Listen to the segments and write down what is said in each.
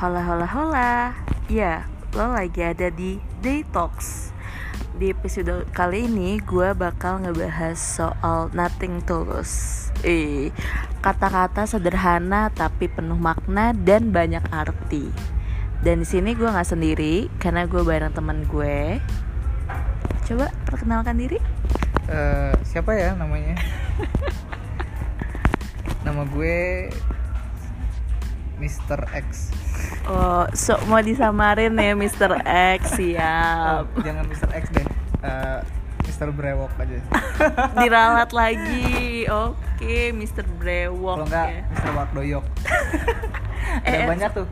Hola hola hola Ya, lo lagi ada di Day Talks Di episode kali ini gue bakal ngebahas soal nothing tulus Eh, kata-kata sederhana tapi penuh makna dan banyak arti Dan di sini gue nggak sendiri karena gue bareng teman gue Coba perkenalkan diri Eh, siapa ya namanya? Nama gue Mr. X. Oh, sok mau disamarin ya Mr. X Oh, Siap jangan Mr. X deh. Eh, Mr. Brewok aja. Diralat lagi Oke, Mr. Brewok Kalau enggak ya. Mr. Wakdoyok. Eh, Ada eh, banyak tuh.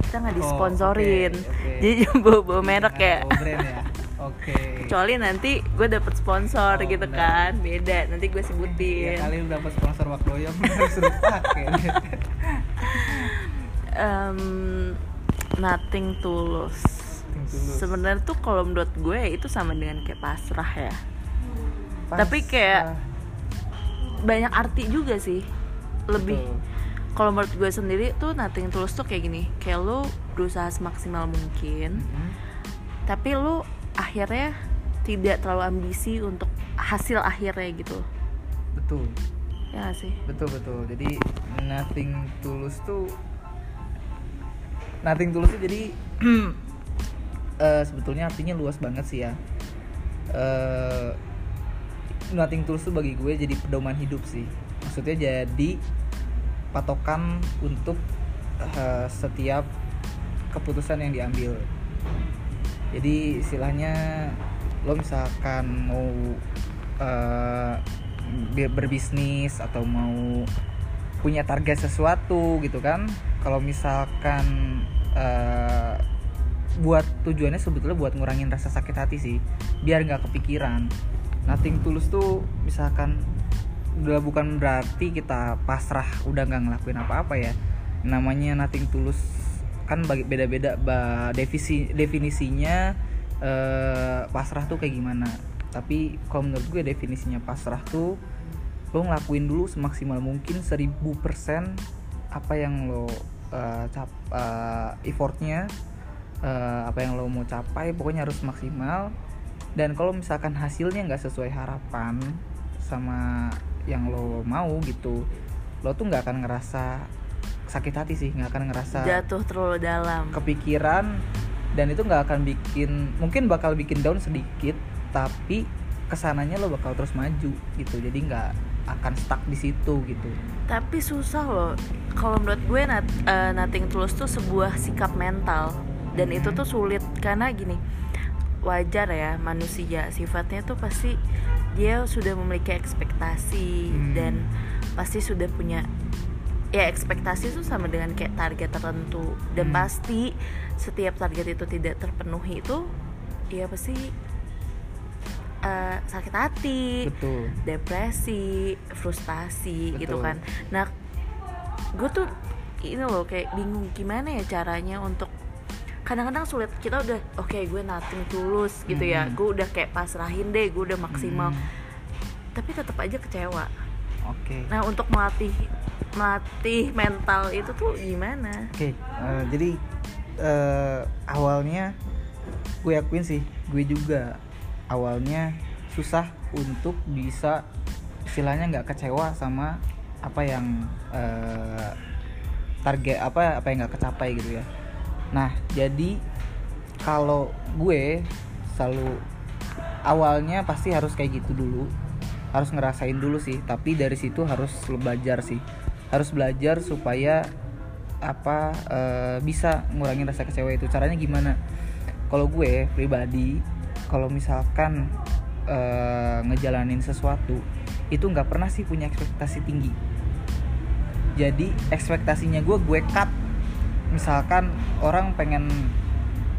kita nggak Oh, disponsorin oke, oke. jadi bawa-bawa merek ya Oh, brand ya. Oke. kecuali nanti gue dapet sponsor Oh, gitu benar. kan beda nanti gue Ya sebutin kali lu dapat sponsor Wakdoyok harus pakai. Em, nothing tulus sebenarnya tuh kalau menurut gue itu sama dengan kayak pasrah ya. Tapi kayak- Pasrah. banyak arti juga sih. Lebih kalau menurut gue sendiri tuh nothing tulus tuh kayak gini. Kayak lu berusaha semaksimal mungkin Mhm. tapi lu akhirnya tidak terlalu ambisi untuk hasil akhirnya gitu. Betul. ya sih? Betul betul. Jadi nothing tulus tuh nothing tulus tuh jadi eh, sebetulnya artinya luas banget sih ya. Eh nothing tulus tuh bagi gue jadi pedoman hidup sih. Maksudnya jadi patokan untuk eh, setiap keputusan yang diambil. Jadi istilahnya lo misalkan mau bi- berbisnis atau mau punya target sesuatu gitu kan. Kalau misalkan eh, buat tujuannya sebetulnya buat ngurangin rasa sakit hati sih. Biar nggak kepikiran. Nothing tulus tuh misalkan udah bukan berarti kita pasrah udah nggak ngelakuin apa-apa ya. Namanya nothing tulus kan bagi beda-beda definisinya eh, pasrah tuh kayak gimana. Tapi kalau menurut gue definisinya pasrah tuh lo ngelakuin dulu semaksimal mungkin 1000% apa yang lo eh, cap eh, effortnya eh, apa yang lo mau capai pokoknya harus maksimal. Dan kalau misalkan hasilnya nggak sesuai harapan sama yang lo mau gitu lo tuh nggak akan ngerasa sakit hati sih nggak akan ngerasa jatuh terlalu dalam. kepikiran. Dan itu nggak akan bikin mungkin bakal bikin down sedikit tapi ke sananya lo bakal terus maju gitu. Jadi nggak akan stuck di situ gitu tapi susah loh kalau menurut gue nat, eh, nothing tulus tuh sebuah sikap mental dan itu tuh sulit karena gini wajar ya manusia sifatnya tuh pasti dia sudah memiliki ekspektasi Hmm. dan pasti sudah punya ya ekspektasi itu sama dengan kayak target tertentu dan Hmm. pasti setiap target itu tidak terpenuhi itu ya pasti eh, sakit hati betul. depresi, frustasi gitu Betul. kan. Nah, gue tuh ini loh kayak bingung gimana ya caranya untuk kadang-kadang sulit kita udah oke gue nothing tulus gitu ya. Hmm. gue udah kayak pasrahin deh gue udah maksimal. Hmm, tapi tetap aja kecewa. Oke. Nah untuk melatih melatih mental itu tuh gimana? Oke eh, jadi eh, awalnya gue akuin sih gue juga awalnya susah untuk bisa istilahnya nggak kecewa sama apa yang eh, target apa apa yang nggak kecapai gitu ya. Nah jadi kalau gue selalu awalnya pasti harus kayak gitu dulu. Harus ngerasain dulu sih tapi dari situ harus belajar sih. Harus belajar supaya apa eh, bisa ngurangin rasa kecewa itu. Caranya gimana? Kalau gue pribadi kalau misalkan eh, ngejalanin sesuatu itu nggak pernah sih punya ekspektasi tinggi. Jadi ekspektasinya gue gue cut. Misalkan orang pengen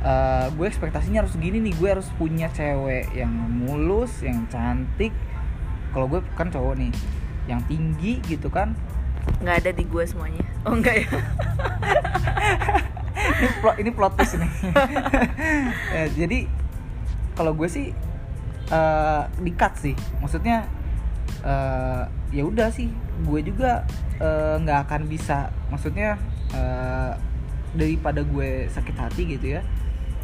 eh, gue ekspektasinya harus gini nih gue harus punya cewek yang mulus yang cantik. Kalau gue kan cowok nih yang tinggi gitu kan. Nggak ada di gue semuanya. Oh enggak ya? Ini plot ini plot twist nih. Eh, jadi kalau gue sih eh di cut sih. Maksudnya eh ya udah sih gue juga eh, nggak akan bisa. Maksudnya eh, daripada gue sakit hati gitu ya.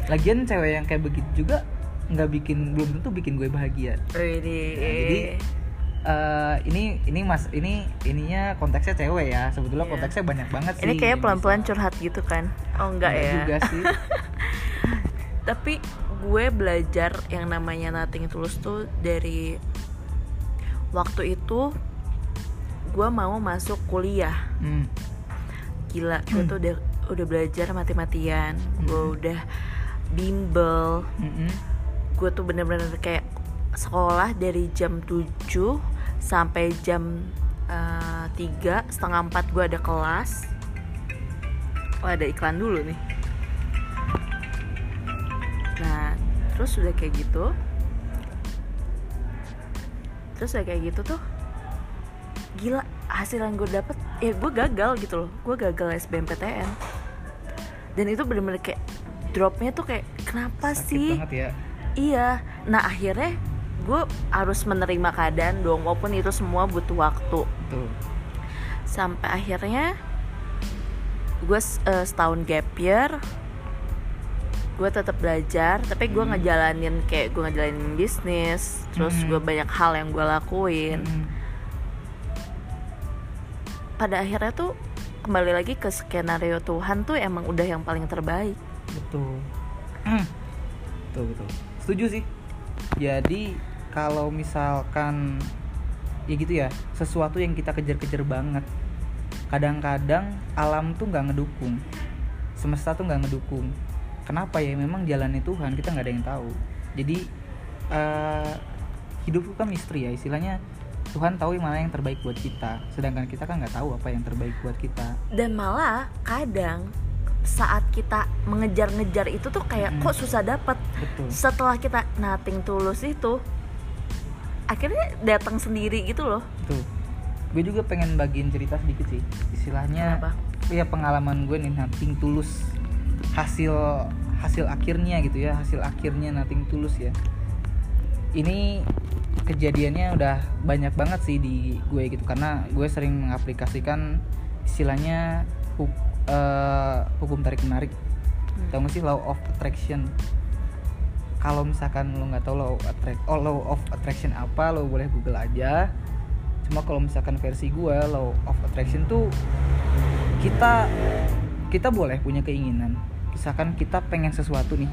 Lagian cewek yang kayak begitu juga nggak bikin belum tentu bikin gue bahagia. Wih, Nah, jadi eh, ini ini mas ini ininya konteksnya cewek ya. Sebetulnya Iya. konteksnya banyak banget sih ini kayak yang pelan-pelan bisa. curhat gitu kan? Oh enggak Nggak ya? juga sih. Tapi gue belajar yang namanya nothing tulus tuh dari waktu itu gue mau masuk kuliah. Hmm. gila gue tuh udah udah belajar mati-matian. Gue udah bimbel. Mm-mm. gue tuh bener-bener kayak sekolah dari jam 7 sampai jam eh, tiga setengah empat gue ada kelas. Oh ada iklan dulu nih terus udah kayak gitu. Terus udah kayak gitu tuh gila hasil yang gue dapet ya gue gagal gitu loh. Gue gagal SBMPTN dan itu bener-bener kayak dropnya tuh kayak kenapa Sakit sih? ya. Iya, nah akhirnya gue harus menerima keadaan dong, walaupun itu semua butuh waktu. tuh Sampai akhirnya gue eh, setahun gap year, gue tetap belajar, tapi gue Hmm. ngejalanin kayak gue ngejalanin bisnis, terus Hmm. gue banyak hal yang gue lakuin. Mm-mm. Pada akhirnya tuh kembali lagi ke skenario Tuhan tuh emang udah yang paling terbaik. betul betul betul setuju sih jadi kalau misalkan ya gitu ya sesuatu yang kita kejar-kejar banget kadang-kadang alam tuh nggak ngedukung semesta tuh nggak ngedukung kenapa ya memang jalannya Tuhan kita nggak ada yang tahu jadi eh, hidup itu kan misteri ya istilahnya Tuhan tahu yang mana yang terbaik buat kita sedangkan kita kan nggak tahu apa yang terbaik buat kita Dan malah kadang saat kita mengejar-ngejar itu tuh kayak Mm-mm. kok susah dapet betul setelah kita nating tulus itu akhirnya datang sendiri gitu loh Tuh. Gue juga pengen bagiin cerita sedikit sih. Istilahnya Kenapa? ya pengalaman gue nih nating tulus hasil hasil akhirnya gitu ya, hasil akhirnya nating tulus ya. Ini kejadiannya udah banyak banget sih di gue gitu karena gue sering mengaplikasikan istilahnya hu- eh, hukum tarik menarik. Hmm. Tahu gak sih law of attraction? Kalau misalkan lo nggak tahu law of attract, oh, law of attraction apa, lo boleh google aja. Cuma kalau misalkan versi gue law of attraction tuh kita kita boleh punya keinginan. Misalkan kita pengen sesuatu nih,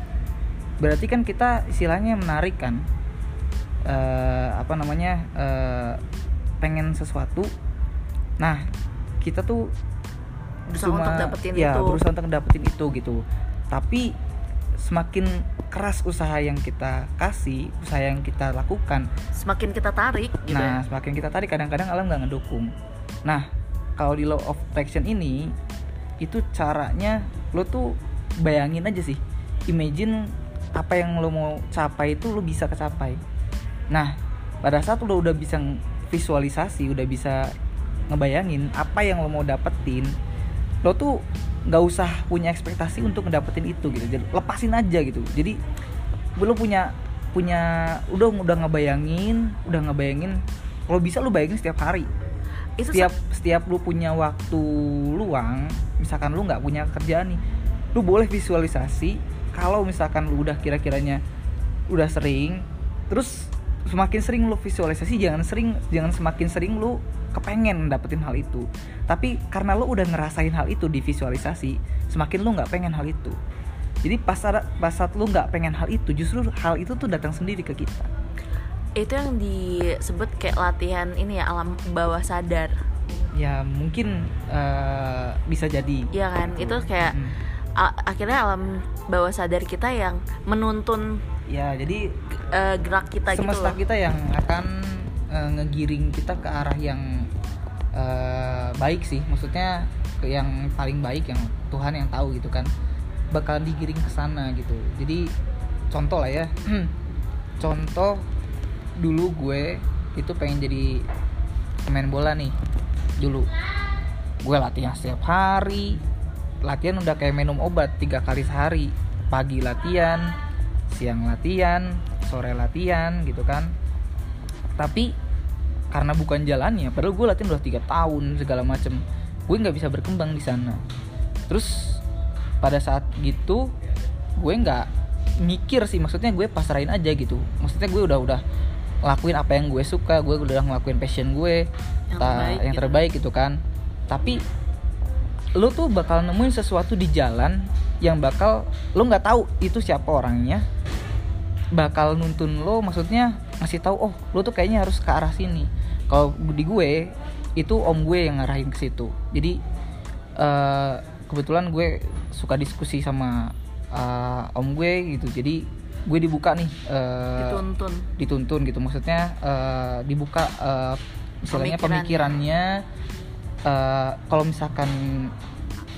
berarti kan kita istilahnya menarik kan, Eh, apa namanya eh, pengen sesuatu. Nah kita tuh Berusaha untuk dapetin ya, itu. berusaha untuk dapetin itu gitu tapi semakin keras usaha yang kita kasih usaha yang kita lakukan semakin kita tarik gitu nah ya. semakin kita tarik kadang-kadang alam nggak ngedukung nah kalau di law of attraction ini itu caranya lo tuh bayangin aja sih. Imagine apa yang lo mau capai itu lo bisa kecapai. Nah pada saat lo udah bisa visualisasi udah bisa ngebayangin apa yang lo mau dapetin lo tuh nggak usah punya ekspektasi untuk ngedapetin itu gitu. Jadi lepasin aja gitu. Jadi lo punya punya udah udah ngebayangin udah ngebayangin kalau bisa lo bayangin setiap hari. Itu setiap setiap lu punya waktu luang misalkan lu nggak punya kerjaan nih lu boleh visualisasi kalau misalkan lu udah kira-kiranya udah sering terus semakin sering lu visualisasi jangan sering jangan semakin sering lu kepengen dapetin hal itu. Tapi karena lu udah ngerasain hal itu di visualisasi semakin lu nggak pengen hal itu. Jadi pas ada pas saat lu nggak pengen hal itu justru hal itu tuh datang sendiri ke kita. Itu yang disebut kayak latihan ini ya alam bawah sadar. Ya mungkin eh, bisa jadi. Iya kan? Itu kayak Mm. Akhirnya alam bawah sadar kita yang menuntun ya jadi eh, gerak kita gitu semesta loh. kita yang akan eh, ngegiring kita ke arah yang eh, baik sih. Maksudnya ke yang paling baik yang Tuhan yang tahu gitu kan. Bakalan digiring ke sana gitu. Jadi contoh lah ya. Contoh dulu gue itu pengen jadi pemain bola nih. Dulu. Gue latihan setiap hari latihan udah kayak minum obat tiga kali sehari. Pagi latihan siang latihan sore latihan gitu kan. Tapi karena bukan jalannya padahal gue latihan udah tiga tahun segala macem. Gue nggak bisa berkembang di sana. Terus pada saat gitu gue nggak mikir sih maksudnya gue pasrahin aja gitu. Maksudnya gue udah udah lakuin apa yang gue suka gue udah ngelakuin passion gue Yang ta- terbaik yang gitu. terbaik gitu kan. Tapi lo tuh bakal nemuin sesuatu di jalan yang bakal lo nggak tahu itu siapa orangnya. Bakal nuntun lo maksudnya ngasih tahu oh lo tuh kayaknya harus ke arah sini. Kalau di gue itu om gue yang ngarahin ke situ. Jadi eh, kebetulan gue suka diskusi sama eh, om gue gitu. Jadi gue dibuka nih eh, dituntun. dituntun gitu. Maksudnya eh, dibuka istilahnya Pemikirannya. pemikirannya eh, kalau misalkan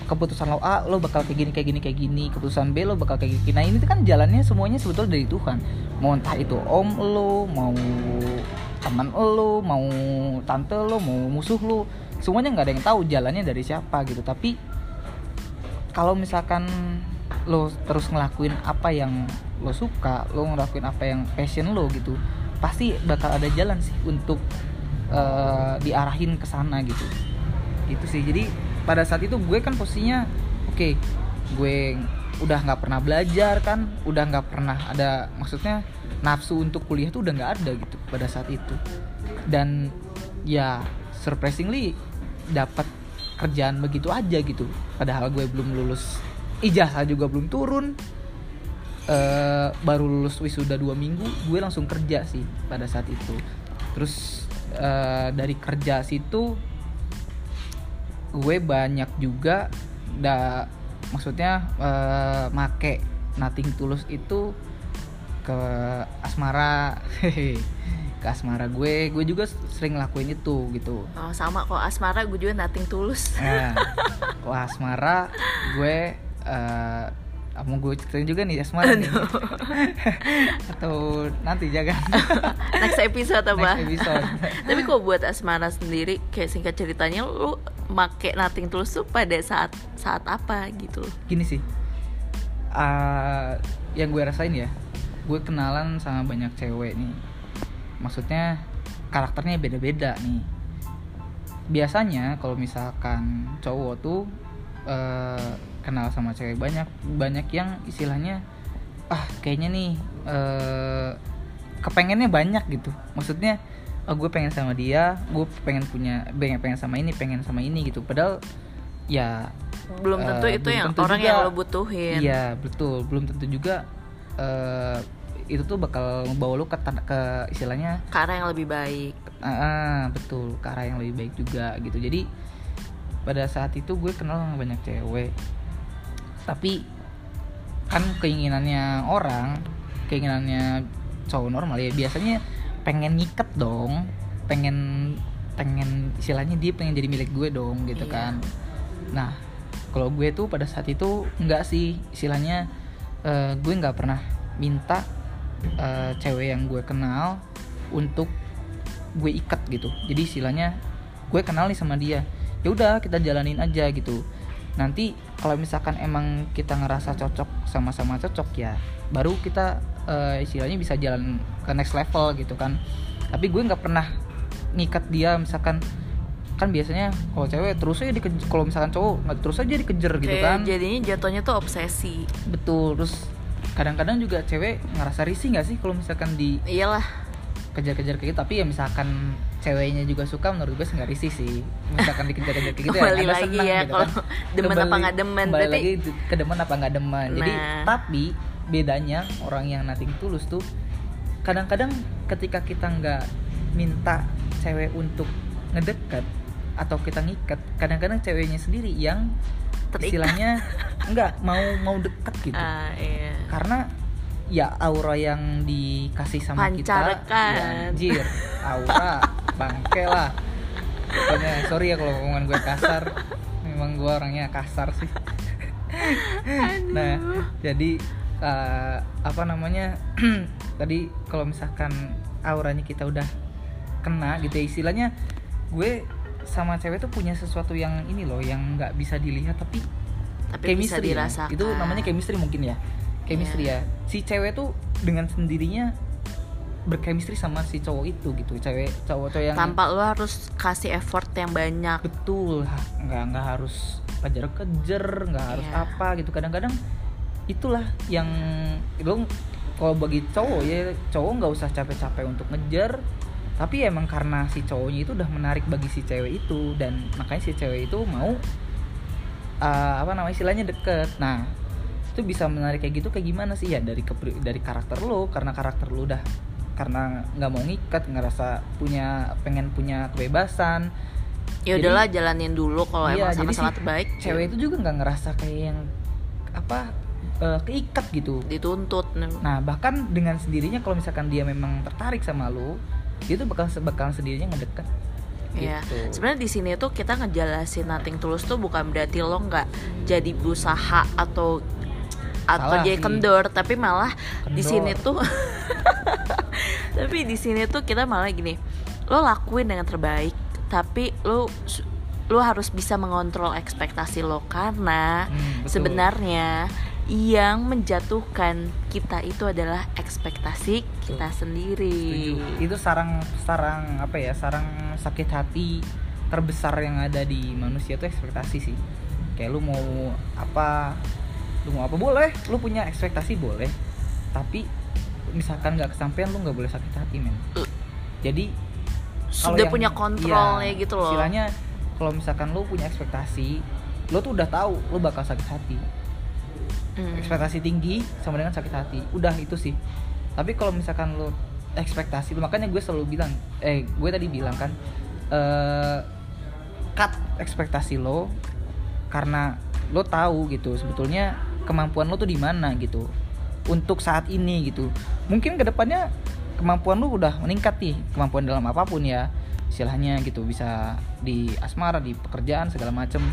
keputusan lo A lo bakal kayak gini kayak gini kayak gini. Keputusan B lo bakal kayak gini. Nah ini kan jalannya semuanya sebetulnya dari Tuhan. Mau entah itu om lo mau teman lo mau tante lo mau musuh lo. Semuanya nggak ada yang tahu jalannya dari siapa gitu. Tapi kalau misalkan lo terus ngelakuin apa yang lo suka lo ngelakuin apa yang passion lo gitu pasti bakal ada jalan sih untuk eh, diarahin ke sana gitu itu sih. Jadi pada saat itu gue kan posisinya oke gue udah nggak pernah belajar kan udah nggak pernah ada maksudnya nafsu untuk kuliah tuh udah nggak ada gitu pada saat itu. Dan ya surprisingly dapat kerjaan begitu aja gitu. Padahal gue belum lulus ijazah juga belum turun. Eh, baru lulus wisuda dua minggu gue langsung kerja sih pada saat itu. Terus eh, dari kerja situ gue banyak juga da maksudnya eh, make nothing tulus itu ke asmara. Ke asmara gue. Gue juga sering lakuin itu gitu. Oh, sama kok asmara gue juga nating tulus. Nah kalau asmara gue eh mau gue ceritain juga nih asmara nih. Atau nanti jangan. Next episode apa next episode. Tapi kok buat asmara sendiri kayak singkat ceritanya lu make nating tulus tuh pada saat saat apa gitu? Loh gini sih. Eh, yang gue rasain ya gue kenalan sama banyak cewek nih. Maksudnya karakternya beda-beda nih. Biasanya kalau misalkan cowok tuh eh, kenal sama cewek banyak banyak yang istilahnya ah kayaknya nih eh, kepengennya banyak gitu. Maksudnya oh, gue pengen sama dia gue pengen punya pengen pengen sama ini pengen sama ini gitu. Padahal ya belum Eh, tentu itu belum yang tentu orang juga. yang lo butuhin. Iya betul, belum tentu juga eh, itu tuh bakal membawa lu ke, ke istilahnya ke arah yang lebih baik. Ah, betul. Ke arah yang lebih baik juga gitu. Jadi pada saat itu gue kenal sama banyak cewek, tapi kan keinginannya orang, keinginannya cowok normal ya biasanya pengen ngiket dong, pengen pengen istilahnya dia pengen jadi milik gue dong gitu Iya. kan. Nah kalau gue tuh pada saat itu enggak sih istilahnya eh, gue nggak pernah minta eh, cewek yang gue kenal untuk gue ikat gitu jadi istilahnya gue kenal nih sama dia ya udah kita jalanin aja gitu nanti kalau misalkan emang kita ngerasa cocok sama-sama cocok ya baru kita eh, istilahnya bisa jalan ke next level gitu kan. Tapi gue nggak pernah ngikat dia misalkan kan biasanya kalau cewek terus aja dikejar kalau misalkan cowok nggak terus aja dikejar gitu kan. jadinya jatuhnya tuh obsesi. Betul terus kadang-kadang juga cewek ngerasa risih nggak sih kalau misalkan iyalah dikejar-kejar kayak gitu tapi ya misalkan ceweknya juga suka menurut gue nggak risih sih. Misalkan dikejar-kejar kayak gitu Kembali ya ada lagi senang ya, gitu kalau kan. demen apa Kembali- nggak demen, kembali berarti- lagi ke demen apa nggak demen. Jadi Nah. tapi bedanya orang yang nating tulus tuh kadang-kadang ketika kita nggak minta cewek untuk ngedeket atau kita ngikat kadang-kadang ceweknya sendiri yang Terikat. istilahnya nggak mau mau deket gitu. Ah iya. Karena ya aura yang dikasih sama kita. Pancarkan. ya, anjir. Aura bangke lah. Pokoknya sorry ya kalau omongan gue kasar. Memang gue orangnya kasar sih. Nah jadi eh, apa namanya? Tadi kalau misalkan auranya kita udah kena gitu ya istilahnya gue sama cewek tuh punya sesuatu yang ini loh yang nggak bisa dilihat tapi tapi bisa chemistry. ya. dirasakan. Itu namanya chemistry mungkin ya chemistry ya. Si cewek tuh dengan sendirinya berchemistry sama si cowok itu gitu. Cewek cowok cowok yang tanpa lo harus kasih effort yang banyak. Betul. Nggak nggak harus kejar kejar nggak harus Iya. apa gitu. Kadang-kadang itulah yang lo kalau bagi cowok ya cowok nggak usah capek-capek untuk ngejar. Tapi emang karena si cowoknya itu udah menarik bagi si cewek itu dan makanya si cewek itu mau uh, apa namanya istilahnya deket. Nah itu bisa menarik kayak gitu kayak gimana sih? Ya dari kepri- dari karakter lo karena karakter lo udah karena nggak mau ngikat ngerasa punya pengen punya kebebasan. Ya udahlah jalanin dulu kalau Iya, emang sama-sama si terbaik. cewek itu juga nggak ngerasa kayak yang apa eh, keikat gitu. Dituntut. Nah bahkan dengan sendirinya kalau misalkan dia memang tertarik sama lo dia tuh bakal bakalan sendirinya ngedeket Iya, gitu. sebenarnya di sini tuh kita ngejelasin nothing tulus tuh bukan berarti lo nggak jadi berusaha atau atau Salah jadi sih. kendor, tapi malah di sini tuh tapi di sini tuh kita malah gini, lo lakuin dengan terbaik, tapi lo lo harus bisa mengontrol ekspektasi lo karena Hmm, betul. sebenarnya yang menjatuhkan kita itu adalah ekspektasi kita sendiri. Setuju. itu sarang sarang apa ya sarang sakit hati terbesar yang ada di manusia tuh ekspektasi sih kayak lu mau apa lu mau apa? Boleh. Lu punya ekspektasi boleh. Tapi misalkan nggak kesampaian lu nggak boleh sakit hati men. Jadi Sudah yang- punya kontrolnya iya, gitu loh. istilahnya kalau misalkan lu punya ekspektasi lu tuh udah tahu lu bakal sakit hati. Hmm. ekspektasi tinggi sama dengan sakit hati. Udah itu sih. Tapi kalau misalkan lo ekspektasi makanya gue selalu bilang eh gue tadi bilang kan eh cut ekspektasi lo karena lo tahu gitu. Sebetulnya kemampuan lo tuh di mana gitu. Untuk saat ini gitu. Mungkin ke depannya kemampuan lo udah meningkat nih kemampuan dalam apa pun ya istilahnya gitu bisa di asmara di pekerjaan segala macem.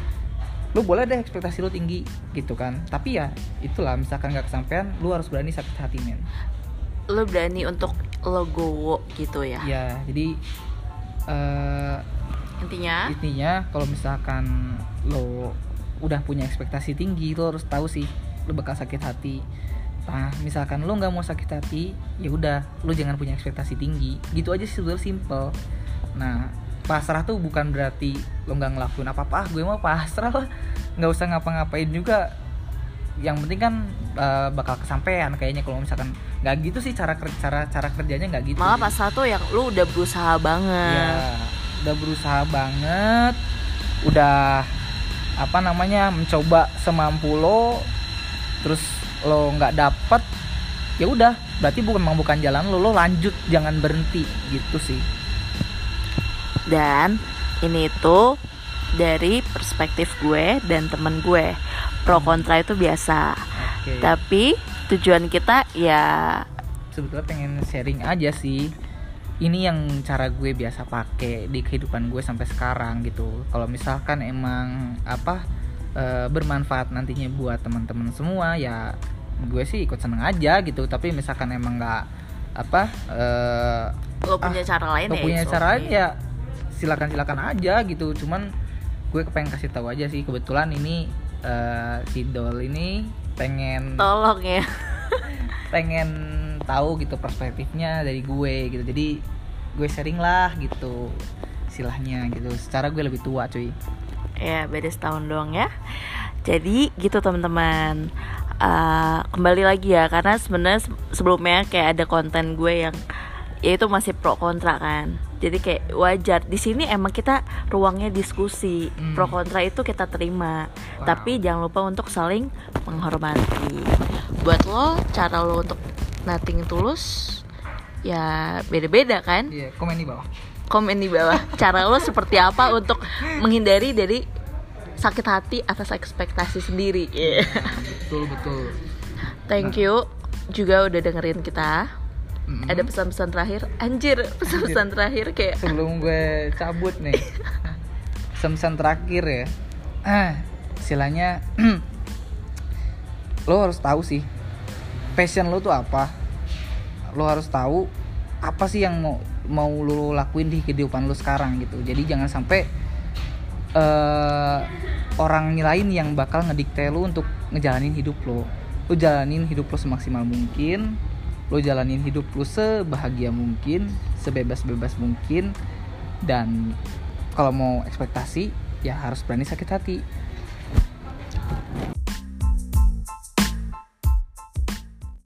Lu boleh deh ekspektasi lu tinggi gitu kan. Tapi ya itulah misalkan nggak kesampaian lu harus berani sakit hati men. Lo berani untuk logowo gitu ya? Ya jadi eh intinya? intinya kalau misalkan lo udah punya ekspektasi tinggi lo harus tahu sih lo bakal sakit hati. Nah misalkan lo nggak mau sakit hati ya udah lo jangan punya ekspektasi tinggi. Gitu aja sih sebenarnya simple. Nah pasrah tuh bukan berarti lo nggak ngelakuin apa apa gue mau pasrah lah. Nggak usah ngapa-ngapain juga. Yang penting kan eh, bakal kesampaian kayaknya kalau misalkan nggak gitu sih cara cara cara kerjanya nggak gitu malah pas satu yang lu udah berusaha banget. Ya udah berusaha banget. Udah apa namanya mencoba semampu lo terus lo nggak dapet ya udah. Berarti bukan memang bukan jalan lo lo lanjut jangan berhenti gitu sih. Dan ini tuh dari perspektif gue dan temen gue. Pro kontra itu biasa. Oke. Tapi tujuan kita ya sebetulnya pengen sharing aja sih ini yang cara gue biasa pakai di kehidupan gue sampai sekarang gitu. Kalau misalkan emang apa eh, bermanfaat nantinya buat teman-teman semua ya gue sih ikut seneng aja gitu. Tapi misalkan emang nggak apa eh, lo punya ah, cara lain lo ya punya cara okay. lain ya silakan silakan aja gitu. Cuman gue pengen kasih tahu aja sih kebetulan ini eh, si Dol ini pengen tolong ya. Pengen tahu gitu perspektifnya dari gue gitu. Jadi gue sharing lah gitu istilahnya gitu. Secara gue lebih tua cuy. Ya beda setahun doang ya. Jadi gitu teman-teman. Eh, kembali lagi ya karena sebenarnya se- sebelumnya kayak ada konten gue yang ya itu masih pro kontra kan. Jadi kayak wajar. Di sini emang kita ruangnya diskusi. Hmm. pro kontra itu kita terima. Wow. tapi jangan lupa untuk saling menghormati. Buat lo cara lo untuk nothing tulus ya beda-beda kan? Iya komen di bawah. Komen di bawah. Cara lo seperti apa untuk menghindari dari sakit hati atas ekspektasi sendiri? Iya. betul betul. Thank you juga udah dengerin kita. Mm-mm. ada pesan-pesan terakhir? Anjir pesan-pesan terakhir kayak sebelum gue cabut nih. Pesan terakhir ya. Ah istilahnya lo harus tahu sih passion lo tuh apa? Lo harus tahu apa sih yang mau mau lo lakuin di kehidupan lo sekarang gitu. Jadi jangan sampai eh orang lain yang bakal ngedikte lo untuk ngejalanin hidup lo lo jalanin hidup lo semaksimal mungkin lo jalanin hidup lo sebahagia mungkin sebebas-bebas mungkin dan kalau mau ekspektasi ya harus berani sakit hati